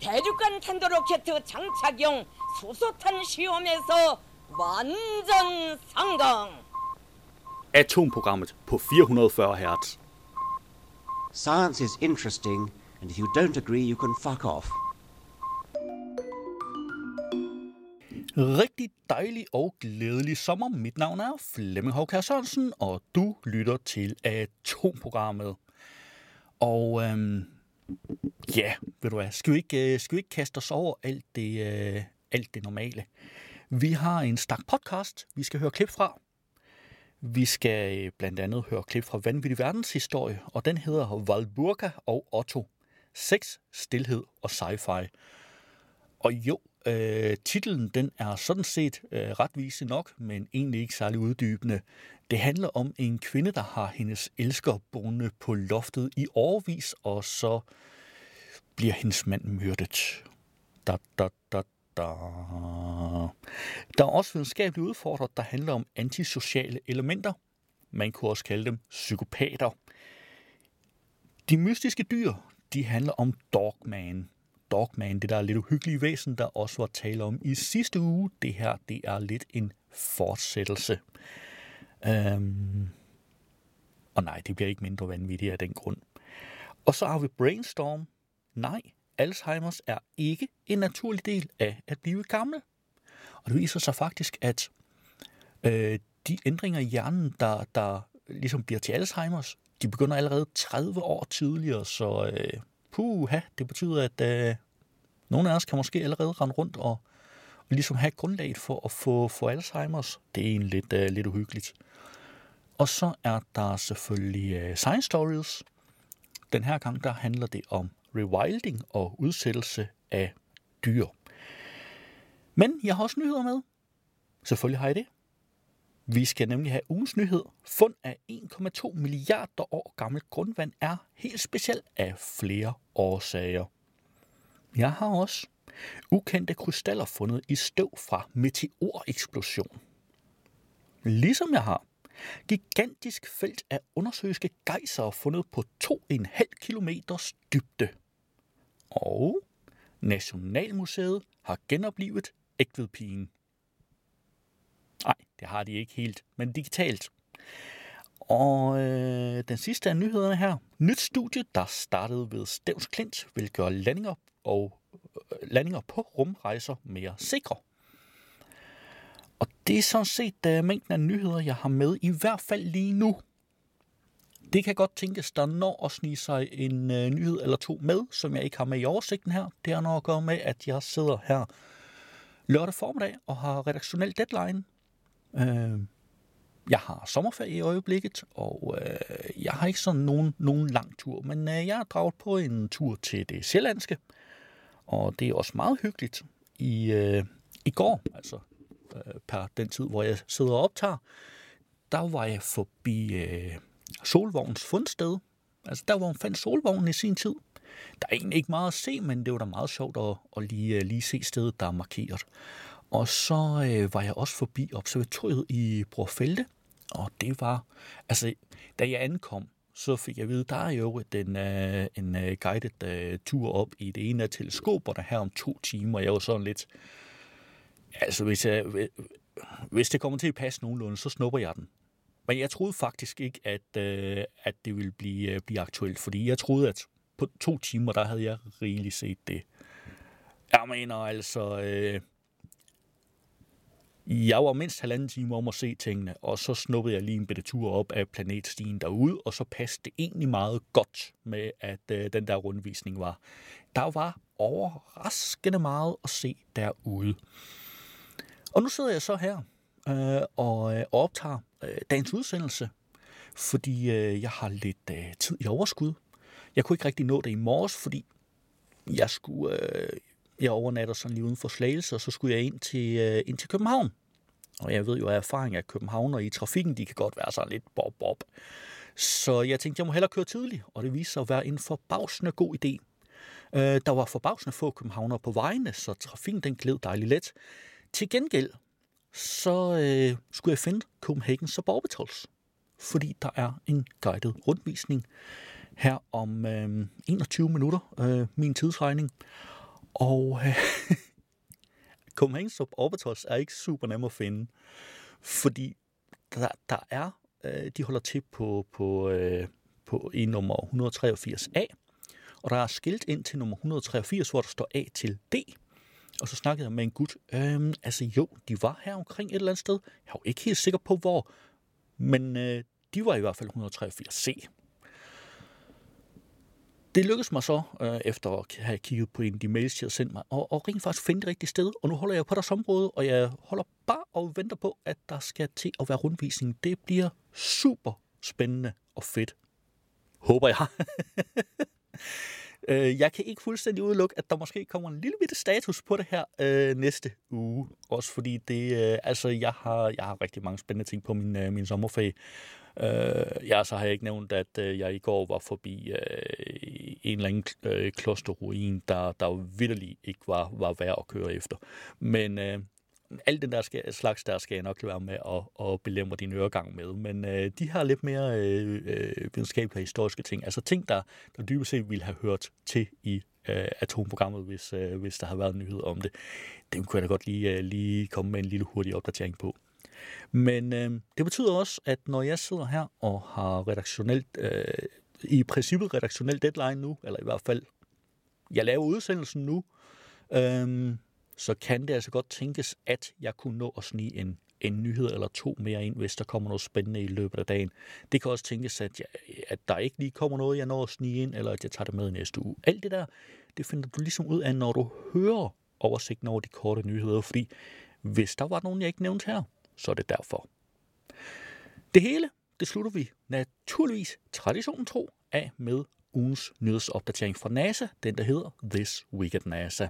대륙간 탄도로켓 장착용 수소탄 시험에서 완전 성공. Atomprogrammet på 440 Hz. Science is interesting, and if you don't agree, you can fuck off. Rigtig dejlig og glædelig sommer. Mit navn er Flemming Håkær Sørensen, og du lytter til Atomprogrammet. Og øhm, ja, ved du hvad, skal vi ikke, øh, skal vi ikke kaste os over alt det, øh, alt det normale? Vi har en stak podcast, vi skal høre klip fra. Vi skal øh, blandt andet høre klip fra Vanvittig Verdenshistorie, og den hedder Valburga og Otto. Sex, stillhed og sci-fi. Og jo, øh, titlen den er sådan set øh, retvise nok, men egentlig ikke særlig uddybende. Det handler om en kvinde, der har hendes elsker boende på loftet i årvis, og så bliver hendes mand myrdet. Da, da, da, da. Der er også videnskabelige udfordringer, der handler om antisociale elementer. Man kunne også kalde dem psykopater. De mystiske dyr, de handler om Dogman. Dogman, det der er lidt uhyggelige væsen, der også var tale om i sidste uge. Det her, det er lidt en fortsættelse. Øhm, og nej, det bliver ikke mindre vanvittigt af den grund. Og så har vi Brainstorm. Nej, Alzheimer's er ikke en naturlig del af at blive gammel. Og det viser sig faktisk, at øh, de ændringer i hjernen, der, der ligesom bliver til Alzheimer's, de begynder allerede 30 år tidligere, så øh, puha, det betyder, at øh, nogle af os kan måske allerede rende rundt og, og ligesom have grundlaget for at få, for Alzheimer's. Det er egentlig lidt, øh, lidt uhyggeligt. Og så er der selvfølgelig øh, Science Stories. Den her gang, der handler det om rewilding og udsættelse af dyr. Men jeg har også nyheder med. Selvfølgelig har jeg det. Vi skal nemlig have ugens nyhed. Fund af 1,2 milliarder år gammelt grundvand er helt specielt af flere årsager. Jeg har også ukendte krystaller fundet i støv fra meteoreksplosion. Ligesom jeg har gigantisk felt af undersøgelske gejser fundet på 2,5 km dybde. Og Nationalmuseet har genoplevet Ægvedpigen. Nej, det har de ikke helt, men digitalt. Og øh, den sidste af nyhederne her. Nyt studie, der startede ved Stævns Klint, vil gøre landinger, og, øh, landinger på rumrejser mere sikre. Og det er sådan set øh, mængden af nyheder, jeg har med, i hvert fald lige nu. Det kan godt tænkes, der når at snige sig en øh, nyhed eller to med, som jeg ikke har med i oversigten her. Det har noget at gøre med, at jeg sidder her lørdag formiddag og har redaktionel deadline. Øh, jeg har sommerferie i øjeblikket, og øh, jeg har ikke sådan nogen, nogen lang tur, men øh, jeg har draget på en tur til det sjællandske, og det er også meget hyggeligt. I, øh, i går, altså øh, per den tid, hvor jeg sidder og optager, der var jeg forbi øh, Solvogns fundsted. Altså der, hvor man fandt Solvognen i sin tid. Der er egentlig ikke meget at se, men det var da meget sjovt at, at lige, øh, lige se stedet, der er markeret. Og så øh, var jeg også forbi observatoriet i Brorfelde, og det var, altså, da jeg ankom, så fik jeg at vide, der er jo en, øh, en øh, guided uh, tur op i det ene af teleskoperne her om to timer. Jeg var sådan lidt, Altså, hvis, jeg, hvis det kommer til at passe nogenlunde, så snupper jeg den. Men jeg troede faktisk ikke, at, øh, at det ville blive, øh, blive aktuelt, fordi jeg troede, at på to timer, der havde jeg rigeligt set det. Jeg mener altså, øh, jeg var mindst halvanden time om at se tingene, og så snuppede jeg lige en bitte tur op af planetstien derude, og så passede det egentlig meget godt med, at øh, den der rundvisning var. Der var overraskende meget at se derude. Og nu sidder jeg så her Øh, øh, og, optager øh, dagens udsendelse, fordi øh, jeg har lidt øh, tid i overskud. Jeg kunne ikke rigtig nå det i morges, fordi jeg skulle... Øh, jeg overnatter sådan lige uden for Slagelse, og så skulle jeg ind til, øh, ind til København. Og jeg ved jo af erfaring, at københavner i trafikken, de kan godt være sådan lidt bob-bob. Så jeg tænkte, jeg må hellere køre tidligt, og det viste sig at være en forbavsende god idé. Øh, der var forbavsende få københavner på vejene, så trafikken den gled dejligt let. Til gengæld, så øh, skulle jeg finde Copenhagen Suborbitals, fordi der er en guided rundvisning her om øh, 21 minutter, øh, min tidsregning. Og øh, Copenhagen Suborbitals er ikke super nem at finde, fordi der, der er, øh, de holder til på, på, øh, på i nummer 183A, og der er skilt ind til nummer 183, hvor der står A til D. Og så snakkede jeg med en gut. Øhm, altså jo, de var her omkring et eller andet sted. Jeg er jo ikke helt sikker på, hvor. Men øh, de var i hvert fald 183C. Det lykkedes mig så, øh, efter at have kigget på en af de mails, de havde sendt mig, og, og rent faktisk finde det rigtige sted. Og nu holder jeg på deres område, og jeg holder bare og venter på, at der skal til at være rundvisning. Det bliver super spændende og fedt. Håber jeg. Øh, Jeg kan ikke fuldstændig udelukke, at der måske kommer en lille bitte status på det her øh, næste uge. Også fordi det, øh, altså, jeg har, jeg har rigtig mange spændende ting på min, øh, min sommerferie. Øh, ja, så har jeg ikke nævnt, at øh, jeg i går var forbi øh, en eller anden øh, klosterruin, der, der vidderlig ikke var, var værd at køre efter. Men øh, alt den der skal, slags der skal jeg nok være med at, at belemre din øregang med. Men øh, de har lidt mere øh, øh, videnskabelige og historiske ting. Altså ting, der, der dybest set ville have hørt til i øh, atomprogrammet, hvis, øh, hvis der havde været nyhed om det. dem kunne jeg da godt lige, øh, lige komme med en lille hurtig opdatering på. Men øh, det betyder også, at når jeg sidder her og har redaktionelt, øh, i princippet redaktionelt deadline nu, eller i hvert fald, jeg laver udsendelsen nu, øh, så kan det altså godt tænkes, at jeg kunne nå at snige en, en nyhed eller to mere ind, hvis der kommer noget spændende i løbet af dagen. Det kan også tænkes, at, jeg, at der ikke lige kommer noget, jeg når at snige ind, eller at jeg tager det med næste uge. Alt det der, det finder du ligesom ud af, når du hører oversigten over de korte nyheder, fordi hvis der var nogen, jeg ikke nævnte her, så er det derfor. Det hele, det slutter vi naturligvis traditionen tro af med ugens nyhedsopdatering fra NASA, den der hedder This Week at NASA.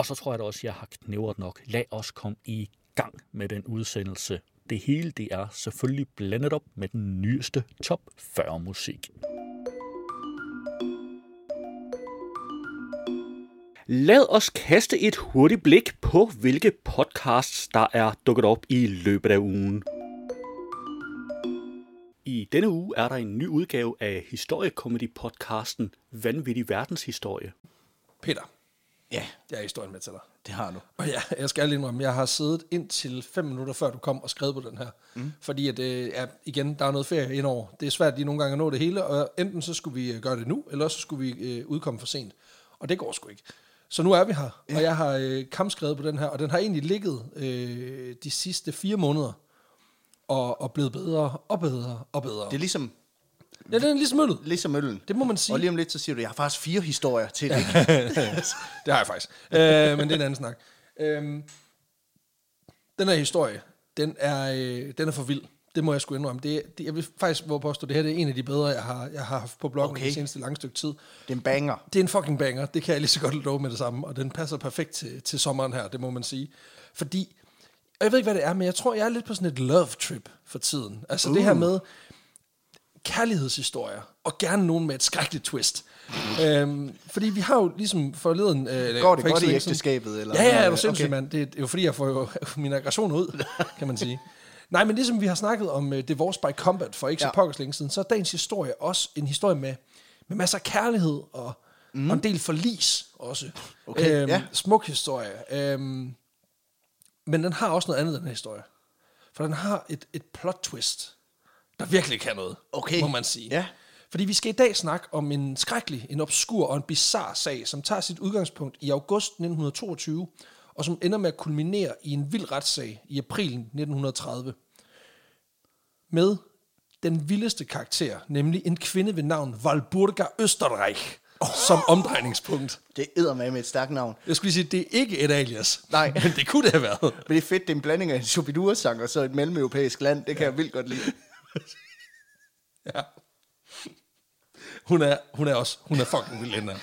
Og så tror jeg da også, at jeg har knævret nok. Lad os komme i gang med den udsendelse. Det hele det er selvfølgelig blandet op med den nyeste top 40 musik. Lad os kaste et hurtigt blik på, hvilke podcasts, der er dukket op i løbet af ugen. I denne uge er der en ny udgave af historiekomedy-podcasten Vanvittig Verdenshistorie. Peter, Ja, jeg er historien med til dig. det har du. Og ja, jeg skal lige indrømme, jeg har siddet indtil fem minutter før du kom og skrevet på den her. Mm. Fordi at, øh, ja, igen, der er noget ferie indover. Det er svært lige nogle gange at nå det hele, og enten så skulle vi øh, gøre det nu, eller så skulle vi øh, udkomme for sent. Og det går sgu ikke. Så nu er vi her, ja. og jeg har øh, kampskrevet på den her, og den har egentlig ligget øh, de sidste fire måneder, og, og blevet bedre og bedre og bedre. Det er ligesom, ja, den er ligesom øllet. ligesom øllen. Det må man sige. Og lige om lidt, så siger du, jeg har faktisk fire historier til det. det har jeg faktisk. Øh, men det er en anden snak. Øh, den her historie, den er, øh, den er for vild. Det må jeg sgu indrømme. Det, det, jeg vil faktisk våge påstå, det her det er en af de bedre, jeg har, jeg har haft på bloggen okay. Det seneste lange stykke tid. Det er en banger. Det er en fucking banger, det kan jeg lige så godt love med det samme, og den passer perfekt til, til sommeren her, det må man sige. Fordi, og jeg ved ikke, hvad det er, men jeg tror, jeg er lidt på sådan et love trip for tiden. Altså uh. det her med kærlighedshistorier, og gerne nogen med et skrækkeligt twist. øhm, fordi vi har jo ligesom forleden... Øh, Går det for godt i ægteskabet? Eller Ja, ja, er du Okay. sindssyg, okay. mand. Det er jo fordi, jeg får jo min aggression ud, kan man sige. Nej, men ligesom vi har snakket om uh, Divorce by Combat for ikke ja. så pokkers længe siden, så er dagens historie også en historie med, med masser af kærlighed og, mm. og en del forlis også. Øhm, Okay, ja. Smuk historie. Øhm, men den har også noget andet, den her historie. For den har et, et plot twist, der virkelig kan noget, Okay. må man sige. Ja. Fordi vi skal i dag snakke om en skrækkelig, en obskur og en bizarre sag, som tager sit udgangspunkt i august 1922, og som ender med at kulminere i en vild retssag i april 1930. Med den vildeste karakter, nemlig en kvinde ved navn Walburga Österreich, oh. som omdrejningspunkt. Det er med et stærkt navn. Jeg skulle sige, det er ikke et alias. Nej. Men det kunne det have været. Men det er fedt, det er en blanding af en Shubidua-sang og så et mellemeuropæisk land. Det kan jeg vildt godt lide. Ja. Hun er, hun er også, hun er fucking vild, hende.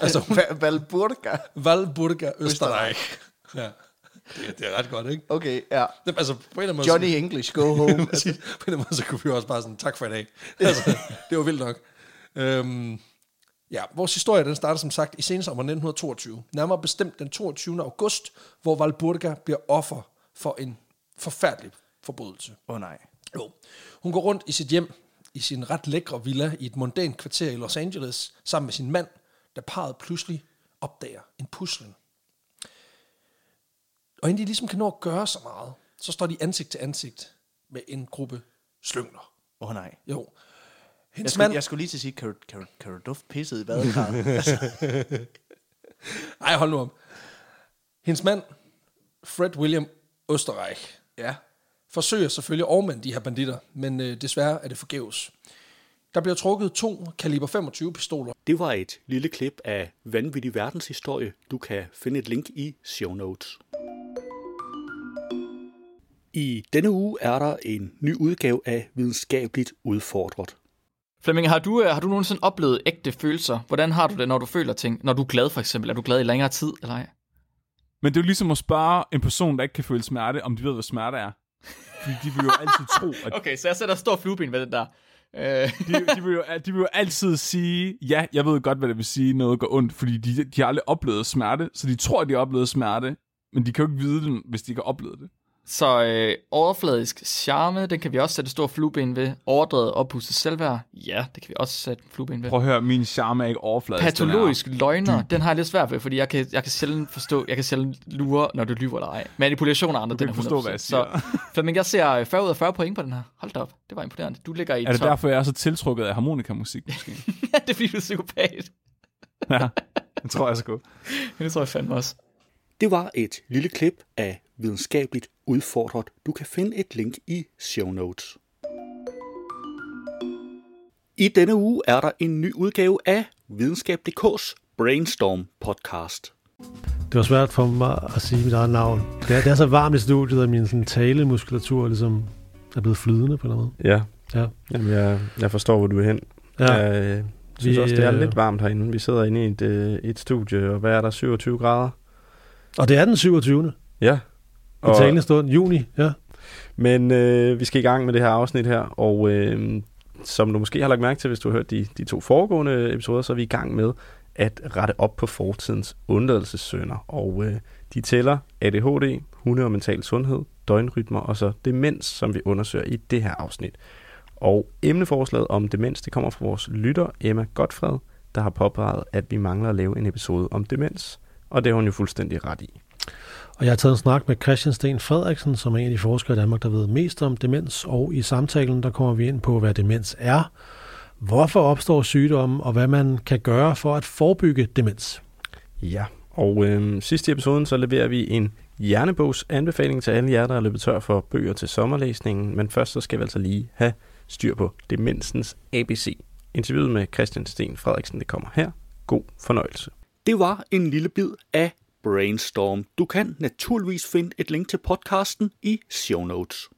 Altså, hun, Va- Valburga. Walburga Österreich. Ja. Det, det er ret godt, ikke? Okay, ja. Det, altså, på en eller anden måde... Johnny English, go home. på en eller anden måde, så kunne vi også bare sådan, tak for i dag. Altså, det var vildt nok. Øhm, ja, vores historie, den starter som sagt i sensommeren 1922. Nærmere bestemt den 22. august, hvor Valburga bliver offer for en forfærdelig forbrydelse. Åh oh, nej. Jo. Hun går rundt i sit hjem, i sin ret lækre villa i et mondænt kvarter i Los Angeles, sammen med sin mand, da parret pludselig opdager en pusling. Og inden de ligesom kan nå at gøre så meget, så står de ansigt til ansigt med en gruppe slyngler. Åh oh, nej. Jo. Jeg Hendes skulle, mand... jeg skulle lige til at sige, kan du, kan kan du dufte pisset i badekarret? altså, Ej, hold nu om. Hendes mand, Fred William Österreich, ja. Forsøger selvfølgelig at overmande de her banditter, men øh, desværre er det forgæves. Der bliver trukket to kaliber 25 pistoler, Det var et lille klip af vanvittig verdenshistorie. Du kan finde et link i show notes. I denne uge er der en ny udgave af Videnskabeligt Udfordret. Flemming, har du, øh, har du nogensinde oplevet ægte følelser? Hvordan har du det, når du føler ting? Når du er glad, for eksempel. Er du glad i længere tid, eller ej? Men det er jo ligesom at spørge en person, der ikke kan føle smerte, om de ved, hvad smerte er. Fordi de vil jo altid tro, at Okay, så jeg sætter stor flueben ved den der. Øh, de, de, vil jo, de vil jo altid sige, ja, jeg ved godt, hvad det vil sige, noget går ondt, fordi de, de har aldrig oplevet smerte, så de tror, at de har oplevet smerte, men de kan jo ikke vide det, hvis de ikke har oplevet det. Så øh, overfladisk charme, den kan vi også sætte stor flueben ved. Overdrevet oppustet selvværd, ja, det kan vi også sætte flueben ved. Prøv at høre, min charme er ikke overfladisk. den er- Patologisk løgner, den har jeg lidt svært ved, fordi jeg kan, jeg kan sjældent forstå, jeg kan sjældent lure, når du lyver eller ej. Manipulation af andre, den er ikke forstå, hvad jeg 100%. siger. Så, Flemming, jeg ser øh, 40 ud af 40 point på den her. Hold da op, det var imponerende. Du ligger i Er det top. derfor, jeg er så tiltrukket af harmonikamusik, måske? Ja, det er fordi, du er psykopat. ja, det tror jeg sgu. Det tror jeg fandme også. Det var et lille klip af Videnskabeligt Udfordret. Du kan finde et link i show notes. I denne uge er der en ny udgave af Videnskab.dk's Brainstorm podcast. Det var svært for mig at sige mit eget navn. Det er, det er så varmt i studiet, at min sådan, talemuskulatur ligesom er blevet flydende på en eller anden Ja, måde. Jamen, jeg, jeg forstår, hvor du er hen. Ja. ja. Jeg øh, synes Vi, også, det er øh, lidt varmt herinde. Vi sidder inde i et, øh, et studie, og hvad er der, 27 grader? Og det er den 27. Ja. I talende stund, juni. Ja. Men øh, vi skal i gang med det her afsnit her, og øh, som du måske har lagt mærke til, hvis du har hørt de, de to foregående episoder, så er vi i gang med at rette op på fortidens undladelsessønder. Og øh, de tæller ADHD, hunde og mental sundhed, døgnrytmer og så demens, som vi undersøger i det her afsnit. Og emneforslaget om demens, det kommer fra vores lytter Emma Godfred, der har påpeget, at vi mangler at lave en episode om demens. Og det har hun jo fuldstændig ret i. Og jeg har taget en snak med Christian Sten Frederiksen, som er en af de forskere i Danmark, der ved mest om demens. Og i samtalen, der kommer vi ind på, hvad demens er, hvorfor opstår sygdommen, og hvad man kan gøre for at forebygge demens. Ja, og øh, sidst i episoden, så leverer vi en hjernebogs anbefaling til alle jer, der er løbet tør for bøger til sommerlæsningen. Men først så skal vi altså lige have styr på demensens ABC. Interviewet med Christian Sten Frederiksen, det kommer her. God fornøjelse. Det var en lille bid af Brainstorm. Du kan naturligvis finde et link til podcasten i show notes.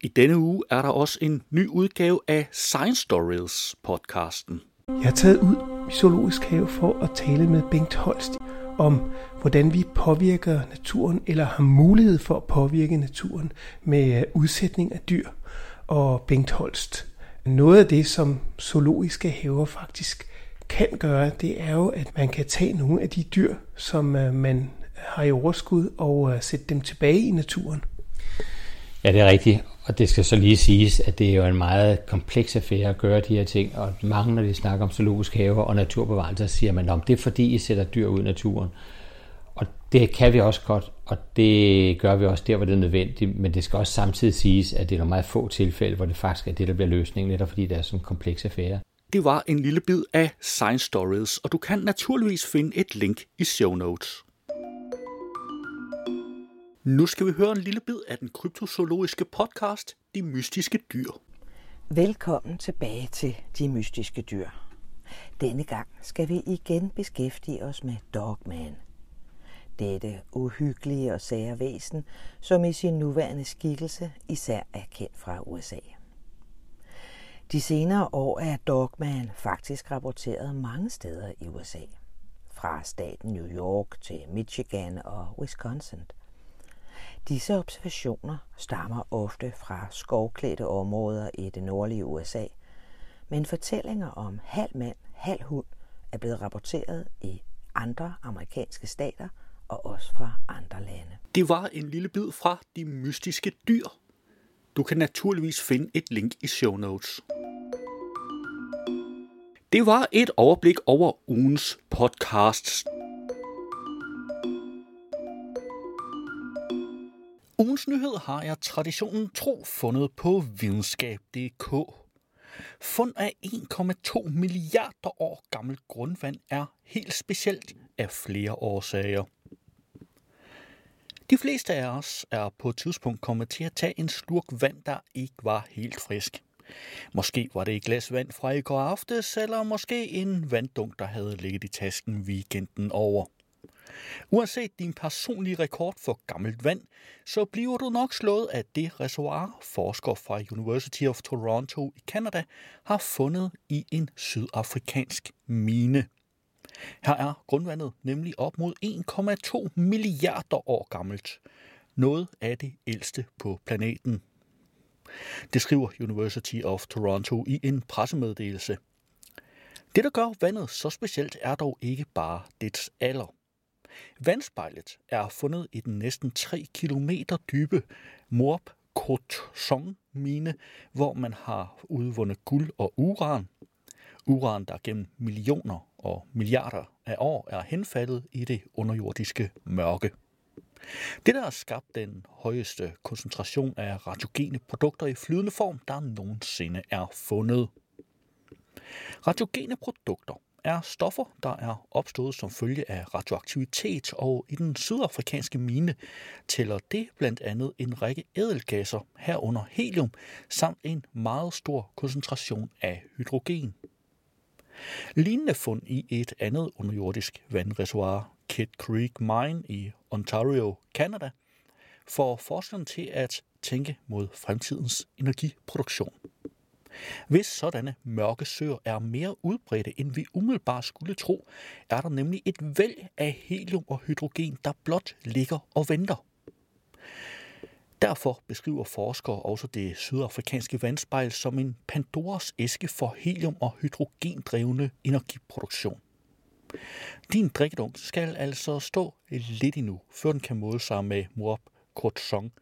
I denne uge er der også en ny udgave af Science Stories podcasten. Jeg er taget ud i Zoologisk Have for at tale med Bengt Holst om, hvordan vi påvirker naturen, eller har mulighed for at påvirke naturen med øh, udsætning af dyr. Og Bengt Holst, noget af det, som zoologiske haver faktisk kan gøre, det er jo, at man kan tage nogle af de dyr, som øh, man har i overskud, og øh, sætte dem tilbage i naturen. Ja, det er rigtigt. Og det skal så lige siges, at det er jo en meget kompleks affære at gøre de her ting. Og mange, når de snakker om zoologisk haver og naturbevarelse, så siger man, om det er fordi, I sætter dyr ud i naturen. Og det kan vi også godt, og det gør vi også der, hvor det er nødvendigt. Men det skal også samtidig siges, at det er nogle meget få tilfælde, hvor det faktisk er det, der bliver løsningen, netop fordi det er sådan en kompleks affære. Det var en lille bid af Science Stories, og du kan naturligvis finde et link i show notes. Nu skal vi høre en lille bid af den kryptozoologiske podcast, De Mystiske Dyr. Velkommen tilbage til De Mystiske Dyr. Denne gang skal vi igen beskæftige os med Dogman. Dette uhyggelige og sære væsen, som i sin nuværende skikkelse især er kendt fra USA. De senere år er Dogman faktisk rapporteret mange steder i USA. Fra staten New York til Michigan og Wisconsin. Disse observationer stammer ofte fra skovklædte områder i det nordlige USA, men fortællinger om halv mand, halv hund er blevet rapporteret i andre amerikanske stater og også fra andre lande. Det var en lille bid fra De Mystiske Dyr. Du kan naturligvis finde et link i show notes. Det var et overblik over ugens podcasts. Ugens nyhed har jeg traditionen tro fundet på videnskab.dk. Fund af 1,2 milliarder år gammelt grundvand er helt specielt af flere årsager. De fleste af os er på et tidspunkt kommet til at tage en slurk vand, der ikke var helt frisk. Måske var det et glas vand fra i går aftes, eller måske en vanddunk, der havde ligget i tasken weekenden over. Uanset din personlige rekord for gammelt vand, så bliver du nok slået af det reservoir, forskere fra University of Toronto i Canada har fundet i en sydafrikansk mine. Her er grundvandet nemlig op mod 1,2 milliarder år gammelt. Noget af det ældste på planeten. Det skriver University of Toronto i en pressemeddelelse. Det, der gør vandet så specielt, er dog ikke bare dets alder. Vandspejlet er fundet i den næsten 3 km dybe Morp Kotsong mine, hvor man har udvundet guld og uran. Uran, der gennem millioner og milliarder af år er henfaldet i det underjordiske mørke. Det der har skabt den højeste koncentration af radiogene produkter i flydende form, der nogensinde er fundet. Radiogene produkter er stoffer, der er opstået som følge af radioaktivitet, og i den sydafrikanske mine tæller det blandt andet en række ædelgasser herunder helium, samt en meget stor koncentration af hydrogen. Lignende fund i et andet underjordisk vandreservoir, Kid Creek Mine i Ontario, Canada, får forskerne til at tænke mod fremtidens energiproduktion. Hvis sådanne mørke søer er mere udbredte, end vi umiddelbart skulle tro, er der nemlig et væld af helium og hydrogen, der blot ligger og venter. Derfor beskriver forskere også det sydafrikanske vandspejl som en Pandoras æske for helium- og hydrogendrevne energiproduktion. Din drikkedunk skal altså stå lidt endnu, før den kan måle sig med Moab Kortsong.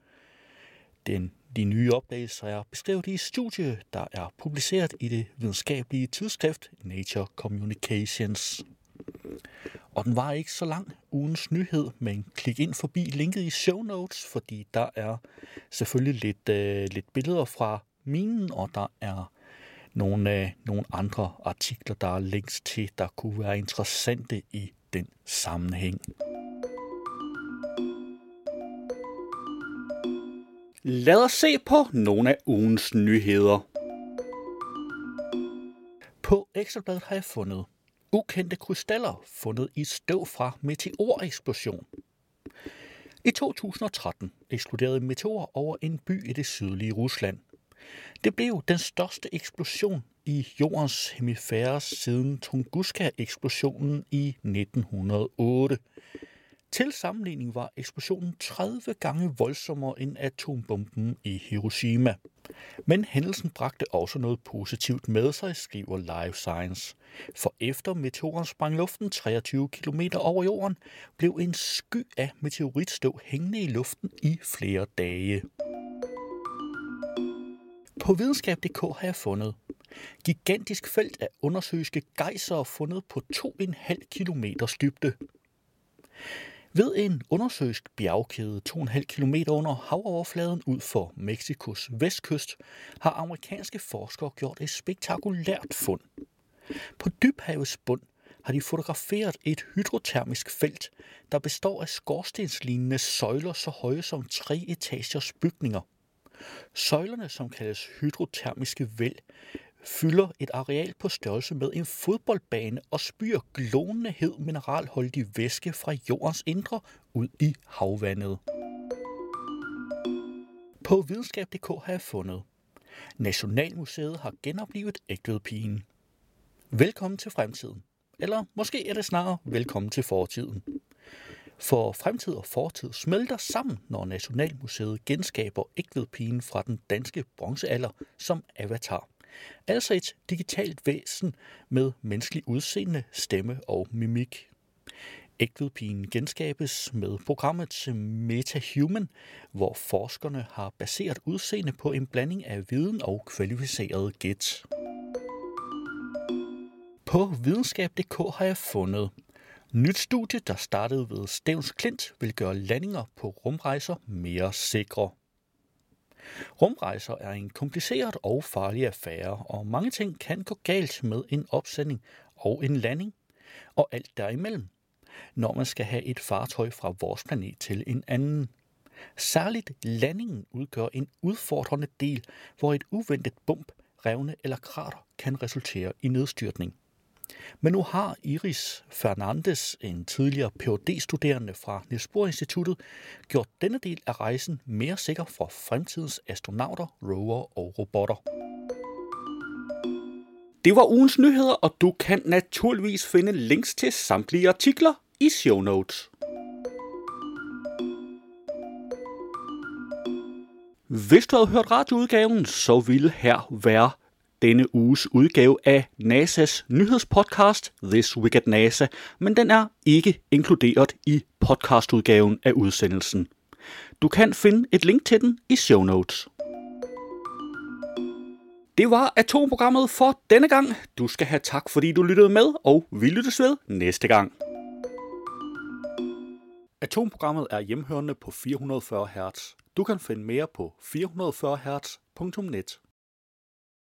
Den, de nye opdagelser er beskrevet i et studie, der er publiceret i det videnskabelige tidsskrift Nature Communications. Og den var ikke så lang ugens nyhed, men klik ind forbi linket i show notes, fordi der er selvfølgelig lidt, øh, lidt billeder fra minen, og der er nogle, øh, nogle andre artikler, der er links til, der kunne være interessante i den sammenhæng. Lad os se på nogle af ugens nyheder. På Ekstrabladet har jeg fundet ukendte krystaller fundet i støv fra meteoreksplosion. I 2013 eksploderede en meteor over en by i det sydlige Rusland. Det blev den største eksplosion i jordens hemisfære siden Tunguska-eksplosionen i 1908. Til sammenligning var eksplosionen 30 gange voldsommere end atombomben i Hiroshima. Men hændelsen bragte også noget positivt med sig, skriver Life Science. For efter meteoren sprang luften 23 km over jorden, blev en sky af meteoritstøv hængende i luften i flere dage. På videnskab.dk har jeg fundet gigantisk felt af undersøiske gejser fundet på 2,5 km dybde. Ved en undersøisk bjergkæde 2,5 km under havoverfladen ud for Mexikos vestkyst har amerikanske forskere gjort et spektakulært fund. På dybhavets bund har de fotograferet et hydrotermisk felt, der består af skorstenslignende søjler så høje som tre etagers bygninger. Søjlerne, som kaldes hydrotermiske væld, fylder et areal på størrelse med en fodboldbane og spyr glående hed mineralholdig væske fra jordens indre ud i havvandet. På videnskab.dk har jeg fundet. Nationalmuseet har genoplevet ægtvedpigen. Velkommen til fremtiden. Eller måske er det snarere velkommen til fortiden. For fremtid og fortid smelter sammen, når Nationalmuseet genskaber ægtvedpigen fra den danske bronzealder som avatar. Altså et digitalt væsen med menneskelig udseende, stemme og mimik. Ægtvedpigen genskabes med programmet MetaHuman, hvor forskerne har baseret udseende på en blanding af viden og kvalificeret gæt. På videnskab.dk har jeg fundet nyt studie, der startede ved Stævns Klint, vil gøre landinger på rumrejser mere sikre. Rumrejser er en kompliceret og farlig affære, og mange ting kan gå galt med en opsending og en landing, og alt derimellem, når man skal have et fartøj fra vores planet til en anden. Særligt landingen udgør en udfordrende del, hvor et uventet bump, revne eller krater kan resultere i nedstyrtning. Men nu har Iris Fernandes, en tidligere phd studerende fra Niels Bohr Instituttet, gjort denne del af rejsen mere sikker for fremtidens astronauter, rover og robotter. Det var ugens nyheder, og du kan naturligvis finde links til samtlige artikler i show notes. Hvis du havde hørt radioudgaven, så ville her være denne uges udgave af NASA's nyhedspodcast This Week at NASA, men den er ikke inkluderet i podcastudgaven af udsendelsen. Du kan finde et link til den i show notes. Det var atomprogrammet for denne gang. Du skal have tak, fordi du lyttede med, og vi lyttes ved næste gang. Atomprogrammet er hjemhørende på 440 Hz. Du kan finde mere på 440 Hz.net.